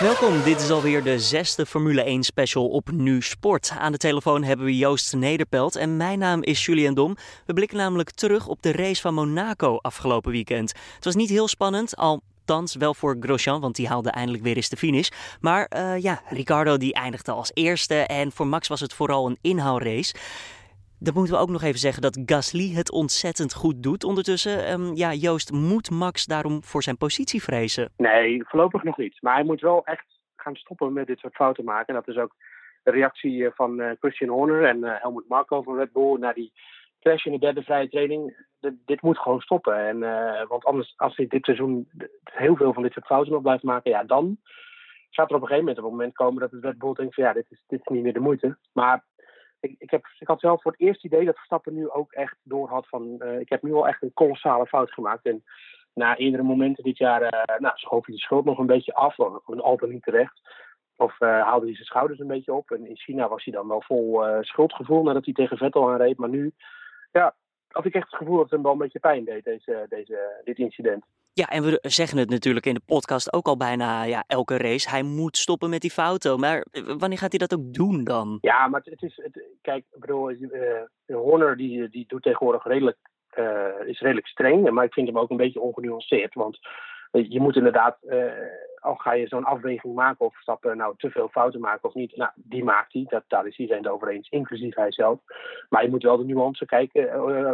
Welkom, dit is alweer de zesde Formule 1 special op Nu Sport. Aan de telefoon hebben we Joost Nederpelt en mijn naam is Julian Dom. We blikken namelijk terug op de race van Monaco afgelopen weekend. Het was niet heel spannend, althans wel voor Grosjean, want die haalde eindelijk weer eens de finish. Maar uh, ja, Ricardo die eindigde als eerste en voor Max was het vooral een inhaalrace. Dan moeten we ook nog even zeggen dat Gasly het ontzettend goed doet ondertussen. Um, ja, Joost, moet Max daarom voor zijn positie vrezen? Nee, voorlopig nog niet. Maar hij moet wel echt gaan stoppen met dit soort fouten maken. En dat is ook de reactie eh, van uh, Christian Horner en uh, Helmut Marko van Red Bull naar die crash in de derde vrije training. Dit moet gewoon stoppen. En, want anders, als hij dit seizoen heel veel van dit soort fouten nog blijft maken, ja, dan gaat er op een gegeven moment op een moment komen dat het Red Bull denkt van ja, dit is, dit is niet meer de moeite. Maar ik, ik, heb, ik had zelf voor het eerst idee dat Verstappen nu ook echt door had van... Uh, ik heb nu al echt een kolossale fout gemaakt. En na eerdere momenten dit jaar uh, nou, schoof hij de schuld nog een beetje af. Of altijd niet terecht. Of uh, haalde hij zijn schouders een beetje op. En in China was hij dan wel vol schuldgevoel nadat hij tegen Vettel aanreed. Maar nu ja, had ik echt het gevoel dat het hem wel een beetje pijn deed, deze, deze, dit incident. Ja, en we zeggen het natuurlijk in de podcast ook al bijna ja, elke race. Hij moet stoppen met die fouten. Maar wanneer gaat hij dat ook doen dan? Ja, maar het, is. Het, kijk, ik bedoel, uh, Horner die, die doet tegenwoordig redelijk. Uh, is redelijk streng. Maar ik vind hem ook een beetje ongenuanceerd. Want je moet inderdaad. Al ga je zo'n afweging maken of stappen nou te veel fouten maken of niet. Nou, die maakt hij. Dat, daar is iedereen het over eens, inclusief hij zelf. Maar je moet wel de nuance kijken,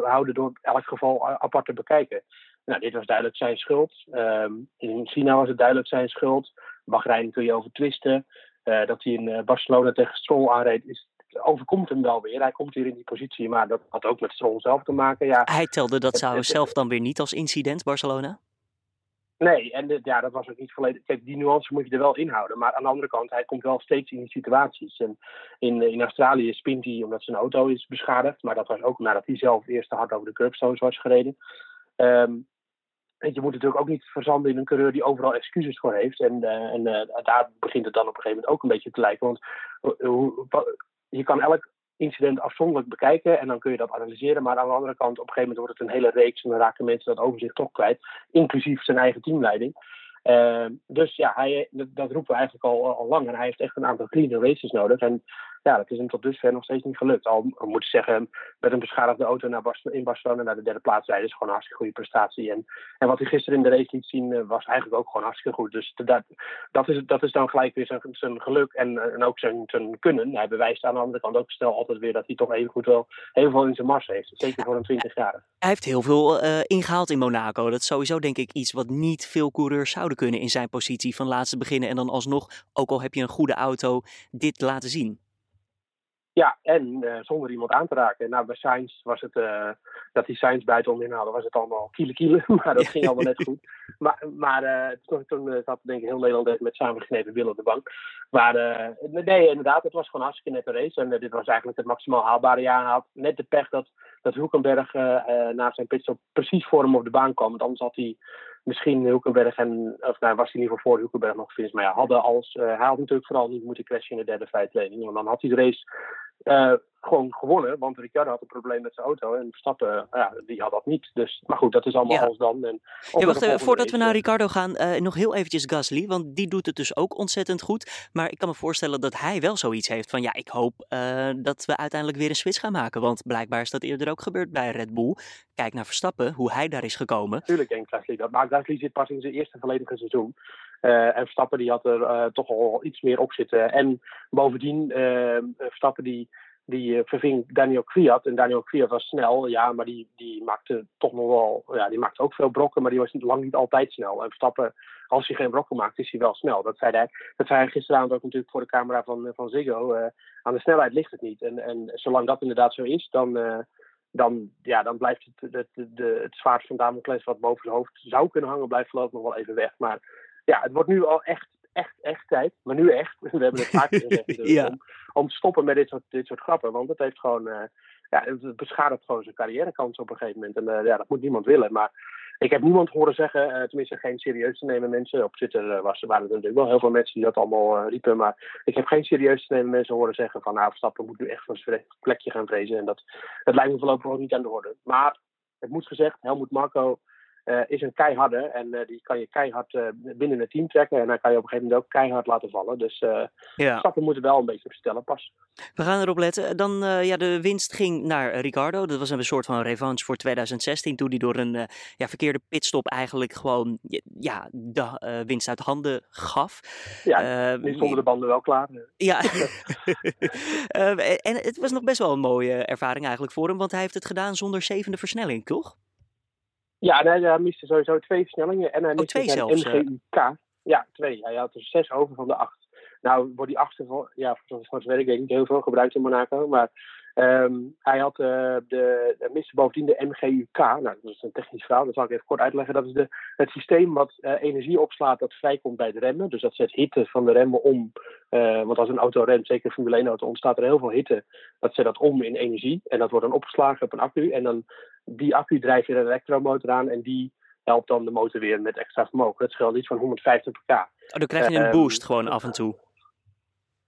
houden door elk geval apart te bekijken. Nou, dit was duidelijk zijn schuld. Um, in China was het duidelijk zijn schuld. Bahrein kun je over twisten. Dat hij in Barcelona tegen Stroll aanreed, is, overkomt hem wel weer. Hij komt weer in die positie, maar dat had ook met Stroll zelf te maken. Ja, hij telde dat zou zelf dan weer niet als incident, Barcelona? Nee, en de, ja, dat was ook niet volledig. Kijk, die nuance moet je er wel inhouden. Maar aan de andere kant, hij komt wel steeds in die situaties. En in, in Australië spint hij omdat zijn auto is beschadigd. Maar dat was ook nadat hij zelf eerst te hard over de curbstones was gereden. Um, je moet natuurlijk ook niet verzanden in een coureur die overal excuses voor heeft. En, uh, en uh, daar begint het dan op een gegeven moment ook een beetje te lijken. Want uh, je kan elk incident afzonderlijk bekijken en dan kun je dat analyseren. Maar aan de andere kant, op een gegeven moment wordt het een hele reeks en dan raken mensen dat overzicht toch kwijt. Inclusief zijn eigen teamleiding. dus ja, hij, dat, dat, roepen we eigenlijk al, al lang. En hij heeft echt een aantal clean races nodig. En ja, dat is hem tot dusver nog steeds niet gelukt. Al moet ik zeggen, met een beschadigde auto naar in Barcelona naar de derde plaats rijden is gewoon een hartstikke goede prestatie. En, en wat hij gisteren in de race liet zien, uh, was eigenlijk ook gewoon hartstikke goed. Dus dat, dat, is, dat is dan gelijk weer zijn, zijn geluk en, en ook zijn, zijn kunnen. Hij bewijst aan de andere kant ook stel altijd weer dat hij toch even goed wel heel veel in zijn mars heeft. Zeker voor een 20-jarige. Hij heeft heel veel uh, ingehaald in Monaco. Dat is sowieso denk ik iets wat niet veel coureurs zouden kunnen in zijn positie van laatste beginnen. En dan alsnog, ook al heb je een goede auto, dit laten zien. Ja, en uh, zonder iemand aan te raken. Nou, bij Sainz was het, uh, dat die Sainz buiten inhaalde, was het allemaal kiele kiele. Maar dat ging allemaal net goed. Maar, maar uh, toen, toen zat denk ik heel Nederland met samengeknepen billen op de bank. Maar nee, inderdaad, het was gewoon hartstikke nette race. En dit was eigenlijk het maximaal haalbare jaar. had net de pech dat, dat Hulkenberg na zijn pitstop precies voor hem op de baan kwam. Want anders had hij misschien Hulkenberg en, of nou, was hij ieder geval voor Hulkenberg nog gefinished. Maar ja, hadden als, uh, hij had natuurlijk vooral niet moeten crashen in de derde vrije training. Want dan had hij de race gewoon gewonnen. Want Ricciardo had een probleem met zijn auto. En Verstappen, ja, die had dat niet. Dus, maar goed, dat is allemaal ja. als dan. En ja, wacht even, voordat we naar Ricardo gaan, uh, nog heel eventjes Gasly. Want die doet het dus ook ontzettend goed. Maar ik kan me voorstellen dat hij wel zoiets heeft van... Ja, ik hoop uh, dat we uiteindelijk weer een switch gaan maken. Want blijkbaar is dat eerder ook gebeurd bij Red Bull. Kijk naar Verstappen, hoe hij daar is gekomen. Tuurlijk denkt Gasly dat. Maar Gasly zit pas in zijn eerste volledige seizoen. Uh, en Verstappen die had er uh, toch al iets meer op zitten. En bovendien, uh, Verstappen die die verving Daniel Kwiat. En Daniel Kwiat was snel, ja, maar die, die maakte toch nog wel, ja, die maakte ook veel brokken, maar die was lang niet altijd snel. En Verstappen, als hij geen brokken maakt, is hij wel snel. Dat zei hij, dat zei hij gisteravond ook natuurlijk voor de camera van, van Ziggo. Aan de snelheid ligt het niet. En, en zolang dat inderdaad zo is, dan, dan, ja, dan blijft het, het, het, het zwaard van Damocles wat boven zijn hoofd zou kunnen hangen, blijft ik nog wel even weg. Maar ja, het wordt nu al echt echt, echt tijd. Maar nu echt. We hebben het vaak gezegd. Dus ja. om, om te stoppen met dit soort, dit soort grappen. Want het heeft gewoon. Uh, ja, het beschadigt gewoon zijn carrièrekans op een gegeven moment. En ja, dat moet niemand willen. Maar ik heb niemand horen zeggen, tenminste geen serieus te nemen mensen. Op Twitter was, waren er natuurlijk wel heel veel mensen die dat allemaal riepen. Maar ik heb geen serieus te nemen mensen horen zeggen van nou, Verstappen moet nu echt van zijn plekje gaan vrezen. En dat, dat lijkt me voorlopig ook niet aan de orde. Maar het moet gezegd, Helmoet Marco uh, is een keiharde. En uh, die kan je keihard uh, binnen het team trekken. En dan kan je op een gegeven moment ook keihard laten vallen. Dus ja. stappen moeten wel een beetje op stellen pas. We gaan erop letten. Dan, ja, de winst ging naar Ricardo. Dat was een soort van revanche voor 2016. Toen hij door een ja, verkeerde pitstop eigenlijk gewoon ja, de winst uit handen gaf. Ja, nu stonden de banden wel klaar. Ja, en het was nog best wel een mooie ervaring eigenlijk voor hem. Want hij heeft het gedaan zonder zevende versnelling, toch? Ja, hij, hij miste sowieso twee versnellingen. En hij oh, miste zijn MGUK. Ja, twee. Hij had er zes over van de acht. Nou, wordt die achtste, ja, voor zover weet ik niet heel veel gebruikt in Monaco. Maar Um, hij had uh, de, miste bovendien de MGUK. Nou, dat is een technisch verhaal, dat zal ik even kort uitleggen. Dat is de, het systeem wat uh, energie opslaat dat vrijkomt bij het remmen. Dus dat zet hitte van de remmen om. Uh, want als een auto remt, zeker een Formule 1 auto, ontstaat er heel veel hitte. Dat zet dat om in energie. En dat wordt dan opgeslagen op een accu. En dan die accu drijft weer een elektromotor aan. En die helpt dan de motor weer met extra vermogen. Dat scheelt iets van 150 pk. Oh, dan krijg je een boost um, gewoon af en toe.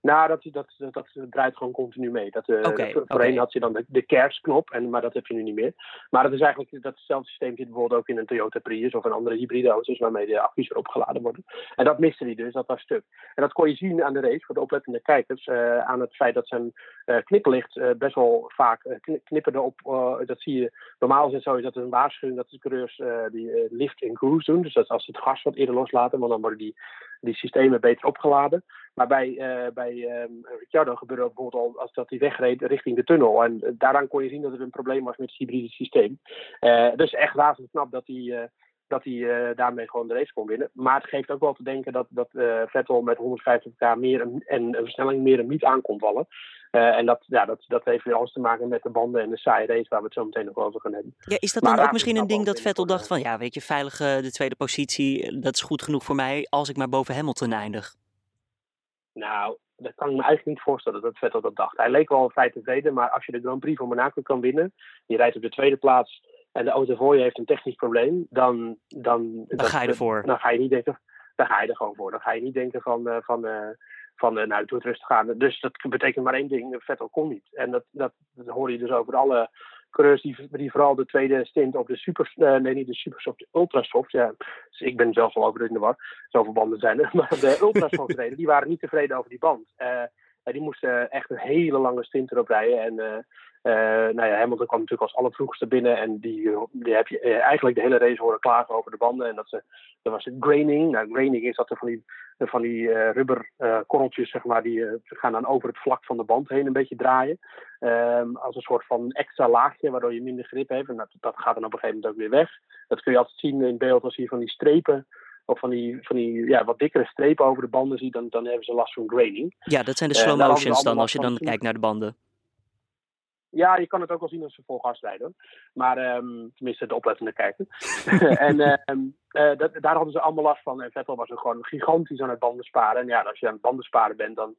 Nou, dat, dat, dat, dat draait gewoon continu mee. Dat, uh, okay, voorheen okay. had je dan de, de kersknop, en, maar dat heb je nu niet meer. Maar dat is eigenlijk datzelfde systeem zit bijvoorbeeld ook in een Toyota Prius of een andere hybride auto's waarmee de accu's erop geladen worden. En dat miste hij dus, dat was stuk. En dat kon je zien aan de race voor de oplettende kijkers, uh, aan het feit dat zijn uh, knipperlicht best wel vaak knipperde op. dat zie je, normaal is het zo is dat een waarschuwing dat de coureurs die lift in cruise doen. Dus dat als ze het gas wat eerder loslaten, want dan worden die, die systemen beter opgeladen. Maar bij, uh, bij um, Ricciardo gebeurde ook bijvoorbeeld al als dat hij wegreed richting de tunnel. En uh, daaraan kon je zien dat er een probleem was met het hybride systeem. Uh, dus echt razend knap dat hij, dat hij daarmee gewoon de race kon winnen. Maar het geeft ook wel te denken dat, dat Vettel met 150 k meer een, en een versnelling meer een niet aan kon vallen. en dat, ja, dat, dat heeft weer alles te maken met de banden en de saaie race waar we het zo meteen nog over gaan hebben. Ja, is dat dan maar ook misschien een ding dat Vettel dacht van ja, weet je, veilige de tweede positie, dat is goed genoeg voor mij als ik maar boven Hamilton eindig? Nou, dat kan ik me eigenlijk niet voorstellen dat Vettel dat dacht. Hij leek wel vrij tevreden, maar als je de Grand Prix van Monaco kan winnen, je rijdt op de tweede plaats en de auto voor je heeft een technisch probleem, dan... Dan, dan dat, ga je ervoor. Dan ga je niet denken, dan ga je er gewoon voor. Dan ga je niet denken van, uh, van, uh, van uh, nou, doe het rustig aan. Dus dat betekent maar één ding, Vettel kon niet. En dat, dat, dat hoor je dus over alle coureurs die, die vooral de tweede stint op de super, uh, nee niet de supersoft, de ultrasoft, ja, dus ik ben zelf wel over in de war, zoveel banden zijn er, maar de ultrasoft reden, die waren niet tevreden over die band. Uh, die moesten echt een hele lange stint erop rijden en uh, nou ja, Hamilton kwam natuurlijk als allervroegste binnen en die, die heb je eigenlijk de hele race horen klagen over de banden. En dat, ze, dat was het graining. Nou, graining is dat er van die, van die uh, rubber korreltjes, zeg maar, die gaan dan over het vlak van de band heen een beetje draaien. Um, als een soort van extra laagje, waardoor je minder grip hebt. En dat, dat gaat dan op een gegeven moment ook weer weg. Dat kun je altijd zien in beeld als je van die strepen of van die, van die ja, wat dikkere strepen over de banden ziet, dan, dan hebben ze last van graining. Ja, dat zijn de slow motions dan, als je dan kijkt naar de banden. Ja, je kan het ook wel zien als ze vol gas rijden. Maar um, tenminste, de oplettende kijker. en um, uh, dat, daar hadden ze allemaal last van. En Vettel was er gewoon gigantisch aan het banden sparen. En ja, als je aan het banden sparen bent, dan,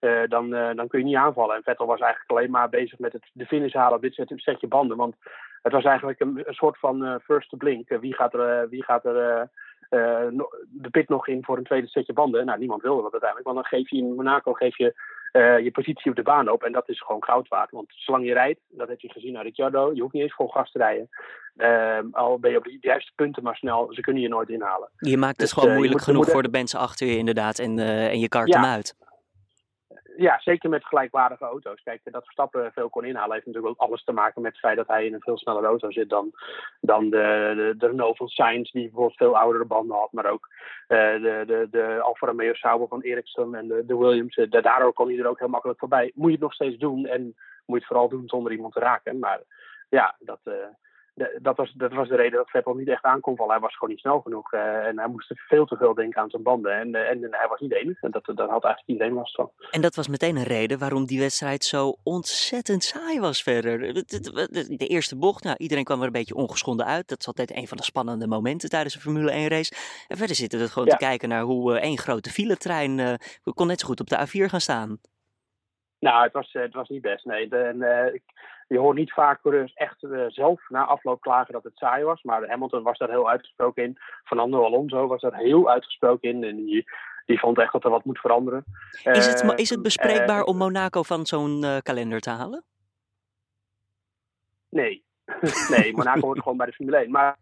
uh, dan, uh, dan kun je niet aanvallen. En Vettel was eigenlijk alleen maar bezig met het, de finish halen op dit set, setje banden. Want het was eigenlijk een, een soort van first to blink. wie gaat er, wie gaat er de pit nog in voor een tweede setje banden? Nou, niemand wilde dat uiteindelijk. Want dan geef je in Monaco geef je uh, je positie op de baan op. En dat is gewoon goud waard. Want zolang je rijdt, dat heb je gezien naar Ricciardo, je hoeft niet eens vol gas te rijden. Uh, al ben je op de juiste punten maar snel, ze kunnen je nooit inhalen. Je maakt het dus, gewoon uh, moeilijk genoeg voor de mensen achter je inderdaad en, en je kart ja. hem uit. Ja, zeker met gelijkwaardige auto's. Kijk, dat Verstappen veel kon inhalen heeft natuurlijk ook alles te maken met het feit dat hij in een veel snellere auto zit dan, dan de, de, de Renault van Sainz, die bijvoorbeeld veel oudere banden had. Maar ook uh, de, de, de Alfa Romeo Sauber van Ericsson en de, de Williams. Uh, daardoor kon hij er ook heel makkelijk voorbij. Moet je het nog steeds doen en moet je het vooral doen zonder iemand te raken. Maar ja, dat... Uh, dat was, dat was de reden dat Vettel niet echt aankomt vallen. Hij was gewoon niet snel genoeg. Uh, en hij moest veel te veel denken aan zijn banden. En, uh, en, en hij was niet de enige. En dat, daar had eigenlijk iedereen last van. En dat was meteen een reden waarom die wedstrijd zo ontzettend saai was verder. De, de, de eerste bocht, nou, iedereen kwam er een beetje ongeschonden uit. Dat is altijd een van de spannende momenten tijdens een Formule 1 race. En verder zitten we gewoon ja. te kijken naar hoe uh, één grote filetrein uh, kon net zo goed op de A4 gaan staan. Nou, het was, het was niet best. Nee, de, en, ik, je hoort niet vaak coureurs echt zelf na afloop klagen dat het saai was. Maar Hamilton was daar heel uitgesproken in. Fernando Alonso was daar heel uitgesproken in. En die, die vond echt dat er wat moet veranderen. Is het, is het bespreekbaar om Monaco van zo'n kalender te halen? Nee. nee, Monaco hoort gewoon bij de Formule 1. Maar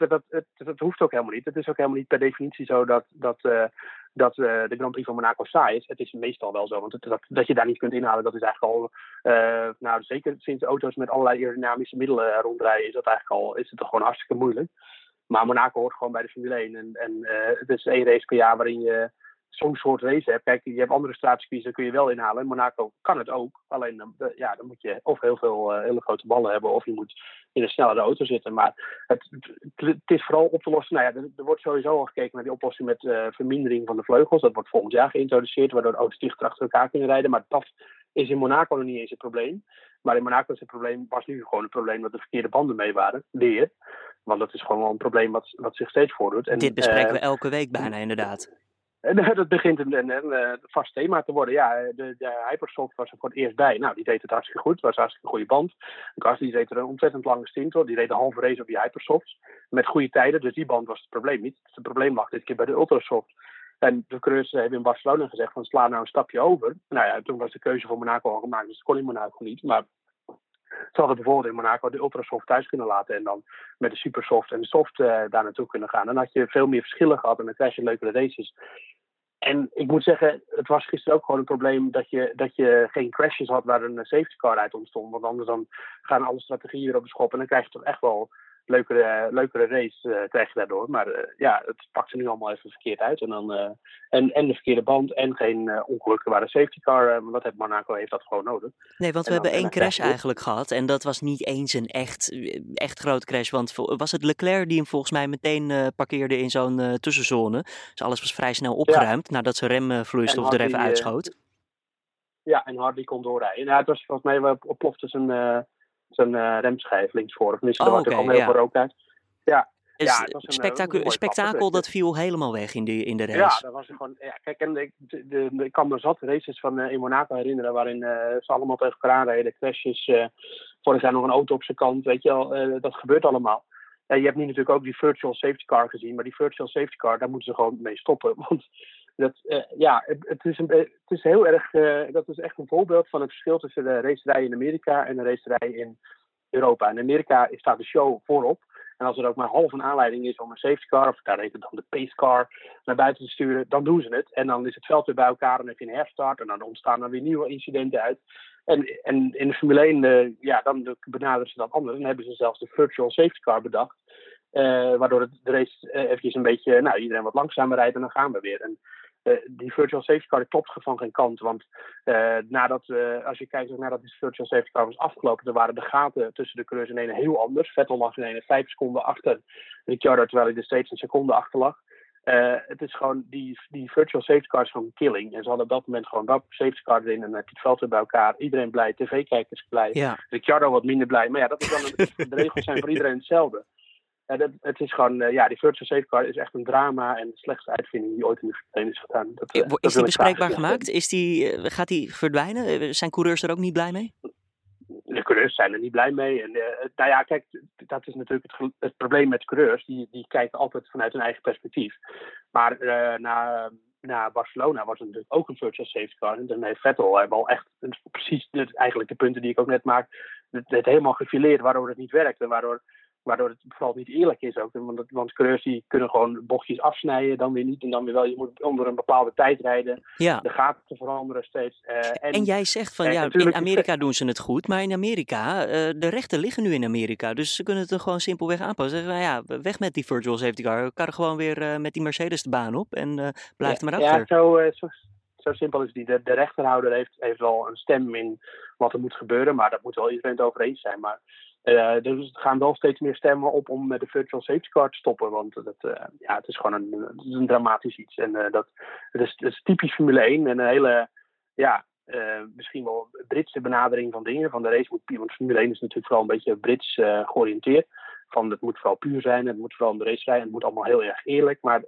het, het, het, hoeft ook helemaal niet. Het is ook helemaal niet per definitie zo dat, dat, uh, dat uh, de Grand Prix van Monaco saai is. Het is meestal wel zo. Want dat, dat je daar niet kunt inhalen, dat is eigenlijk al. Uh, nou, zeker sinds auto's met allerlei aerodynamische middelen rondrijden, is, dat eigenlijk al, is het toch gewoon hartstikke moeilijk. Maar Monaco hoort gewoon bij de Formule 1. En, en het is één race per jaar waarin je zo'n soort race hebt. Kijk, je hebt andere straatcircuits, daar kun je wel inhalen. In Monaco kan het ook. Alleen ja, dan moet je of heel veel uh, hele grote ballen hebben, of je moet in een snellere auto zitten. Maar het, het, is vooral op te lossen. Nou ja, er, er, wordt sowieso al gekeken naar die oplossing met uh, vermindering van de vleugels. Dat wordt volgend jaar geïntroduceerd, waardoor auto's dichter achter elkaar kunnen rijden. Maar dat is in Monaco nog niet eens het probleem. Maar in Monaco is het probleem, was nu gewoon het probleem dat de verkeerde banden mee waren. Weer. Want dat is gewoon wel een probleem wat, wat zich steeds voordoet. En, Dit bespreken we eh, elke week bijna, inderdaad. En dat begint een, een, een, vast thema te worden. Ja, de, de Hypersoft was er voor het eerst bij. Nou, die deed het hartstikke goed. Het was een hartstikke goede band. Gasly deed er een ontzettend lange stint hoor. Die reed de halve race op die Hypersofts. Met goede tijden. Dus die band was het probleem niet. Het probleem lag dit keer bij de Ultrasoft. En de coureurs hebben in Barcelona gezegd van sla nou een stapje over. Nou ja, toen was de keuze voor Monaco al gemaakt. Dus dat kon in Monaco niet. Maar ze hadden bijvoorbeeld in Monaco de Ultrasoft thuis kunnen laten en dan met de Supersoft en de Soft uh, daar naartoe kunnen gaan. Dan had je veel meer verschillen gehad en dan krijg je leukere races. En ik moet zeggen, het was gisteren ook gewoon een probleem dat je, dat je geen crashes had waar een safety car uit ontstond. Want anders dan gaan alle strategieën weer op de schop en dan krijg je toch echt wel leukere, leukere race uh, krijg je daardoor. Maar uh, ja, het pakte nu allemaal even verkeerd uit. En, dan, uh, en, en de verkeerde band en geen ongelukken waar de safety car. wat heeft Monaco heeft dat gewoon nodig. Nee, want we hebben één crash eigenlijk gehad. En dat was niet eens een echt, echt grote crash. Want was het Leclerc die hem volgens mij meteen parkeerde in zo'n tussenzone. Dus alles was vrij snel opgeruimd nadat zijn remvloeistof er even uitschoot. ja, en Hardy kon doorrijden. Nou, het was volgens mij, plofte zijn zijn uh, remschijf linksvoor. Tenminste, oh, er okay, heel veel rook uit. Ja, ja, het was een, spektakel dat viel helemaal weg in de, in de race. Ja, dat was gewoon. Ja, kijk, en ik, de, de, ik kan me zat races van uh, in Monaco herinneren waarin ze allemaal tegen elkaar aanreden. Crashes, vorig jaar nog een auto op zijn kant. Weet je wel, dat gebeurt allemaal. je hebt nu natuurlijk ook die virtual safety car gezien, maar die virtual safety car, daar moeten ze gewoon mee stoppen. Want dat, uh, ja, het, is een, het is heel erg, uh, dat is echt een voorbeeld van het verschil tussen de racerij in Amerika en de racerij in Europa. In Amerika staat de show voorop. En als er ook maar half een aanleiding is om een safety car, of daar heet het dan de pace car, naar buiten te sturen, dan doen ze het. En dan is het veld weer bij elkaar en heb je een herstart en dan ontstaan er weer nieuwe incidenten uit. En, en in de Formule 1, uh, eh, ja, dan benaderen ze dat anders. Dan hebben ze zelfs de virtual safety car bedacht. Waardoor het, de race eventjes een beetje, nou, iedereen wat langzamer rijdt en dan gaan we weer. En uh, die virtual safety car klopt van geen kant. Want uh, nadat, uh, als je kijkt nadat die virtual safety car was afgelopen, dan waren de gaten tussen de coureurs in ene heel anders. Vettel lag in ene vijf seconden achter Ricciardo, terwijl hij er steeds een seconde achter lag. het is gewoon, die, die virtual safety car is gewoon killing. En ze hadden op dat moment gewoon dat safety car erin en dan heb je het veld weer bij elkaar. Iedereen blij, tv-kijkers blij. Ja. Ricciardo wat minder blij. Maar ja, dat is dan een, de regels zijn voor iedereen hetzelfde. Dat, het is gewoon, uh, ja, die virtual safeguard is echt een drama en de slechtste uitvinding die ooit in de Formule is gedaan. Dat, uh, is die bespreekbaar gemaakt? Is die, uh, gaat die verdwijnen? Zijn coureurs er ook niet blij mee? De coureurs zijn er niet blij mee. En, nou ja, kijk, dat is natuurlijk het, het, probleem met coureurs. Die, die kijken altijd vanuit hun eigen perspectief. Maar na, na Barcelona was het natuurlijk ook een virtual safety car. En dan heeft Vettel al echt precies eigenlijk de punten die ik ook net maak, het, het helemaal gefileerd waardoor het niet werkte. Waardoor Waardoor het vooral niet eerlijk is ook. Want, want coureurs die kunnen gewoon bochtjes afsnijden, dan weer niet en dan weer wel. Je moet onder een bepaalde tijd rijden. Ja. De gaten veranderen steeds. Uh, en, en, jij zegt van ja, in Amerika doen ze het goed, maar in Amerika, uh, de rechten liggen nu in Amerika. Dus ze kunnen het er gewoon simpelweg aanpassen. Zeggen, nou ja, weg met die virtual safety car. Kan gewoon weer uh, met die Mercedes de baan op en blijft er maar achter. Ja, zo, zo, zo simpel is die. De, de rechterhouder heeft, heeft wel een stem in wat er moet gebeuren, maar dat moet wel iedereen het over eens zijn. Maar uh, dus er gaan wel steeds meer stemmen op om met de virtual safety car te stoppen. Want dat, uh, ja, het is gewoon een, is een dramatisch iets. En uh, dat, het is, het is, typisch Formule 1 en een hele, ja, misschien wel Britse benadering van dingen. Van de race moet want Formule 1 is natuurlijk vooral een beetje Brits georiënteerd. Van het moet vooral puur zijn, het moet vooral de race rijden, het moet allemaal heel erg eerlijk. Maar,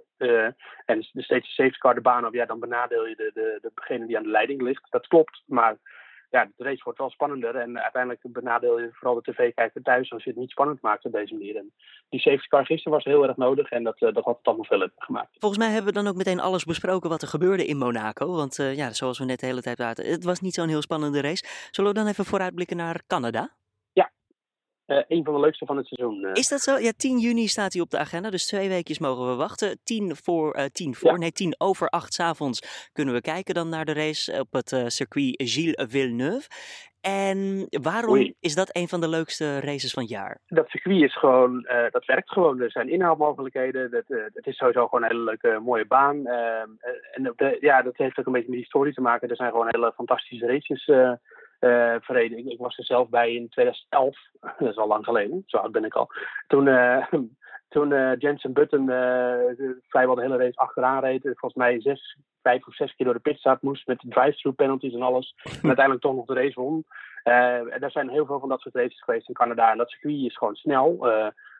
en steeds de safety car de baan op, ja, dan benadeel je de, de, degene die aan de leiding ligt. Dat klopt, maar ja, de race wordt wel spannender. En uiteindelijk benadeel je vooral de tv-kijker thuis als je het niet spannend maakt op deze manier. En die safety car gisteren was heel erg nodig en dat, dat had het allemaal veel gemaakt. Volgens mij hebben we dan ook meteen alles besproken wat er gebeurde in Monaco. Want ja, zoals we net de hele tijd praten, het was niet zo'n heel spannende race. Zullen we dan even vooruitblikken naar Canada? Uh, een van de leukste van het seizoen. Uh. Is dat zo? Ja, 10 juni staat hij op de agenda, dus twee weekjes mogen we wachten. 10 voor, uh, 10 voor, ja. nee, 10 over 8 s avonds kunnen we kijken dan naar de race op het circuit Gilles Villeneuve. En waarom Oei. is dat een van de leukste races van het jaar? Dat circuit is gewoon, dat werkt gewoon. Er zijn inhaalmogelijkheden. Dat, het is sowieso gewoon een hele leuke, mooie baan. Ehm, en de, ja, dat heeft ook een beetje met historie te maken. Er zijn gewoon hele fantastische races uh. Ik, was er zelf bij in 2011, dat is al lang geleden, zo oud ben ik al. Toen, uh, toen uh, Jensen Button vrijwel de hele race achteraan reed, volgens mij zes, vijf of zes keer door de pitstart moest met drive-through penalties en alles. En uiteindelijk toch nog de race won. en er zijn heel veel van dat soort races geweest in Canada. En dat circuit is gewoon snel.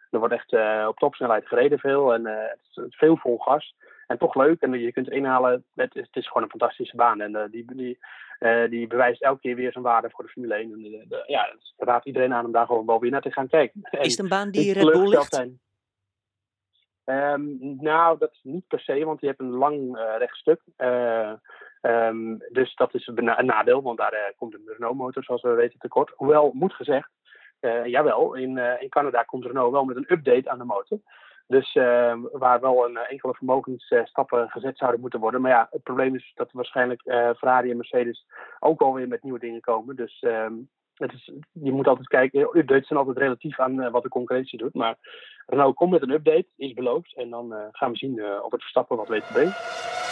er wordt echt op topsnelheid gereden veel en het is veel vol gas. En toch leuk. En je kunt inhalen. Het is, het is gewoon een fantastische baan. En die, die, uh, die bewijst elke keer weer zijn waarde voor de Formule 1. En de, de, ja, raadt iedereen aan om daar gewoon wel weer naar te gaan kijken. Is het een baan die Red Bull ligt? Um, nou, dat is niet per se, want je hebt een lang uh, rechtstuk. Uh, um, dus dat is een, een nadeel, want daar komt een Renault-motor, zoals we weten, tekort. Hoewel, moet gezegd, jawel, in, in Canada komt Renault wel met een update aan de motor. Dus uh, waar wel een enkele vermogensstappen gezet zouden moeten worden. Maar ja, het probleem is dat waarschijnlijk uh, Ferrari en Mercedes ook alweer met nieuwe dingen komen. Dus uh, het is, je moet altijd kijken. Updates zijn altijd relatief aan wat de concurrentie doet. Maar Renault komt met een update, is beloofd. En dan gaan we zien of het Verstappen wat weet te brengen.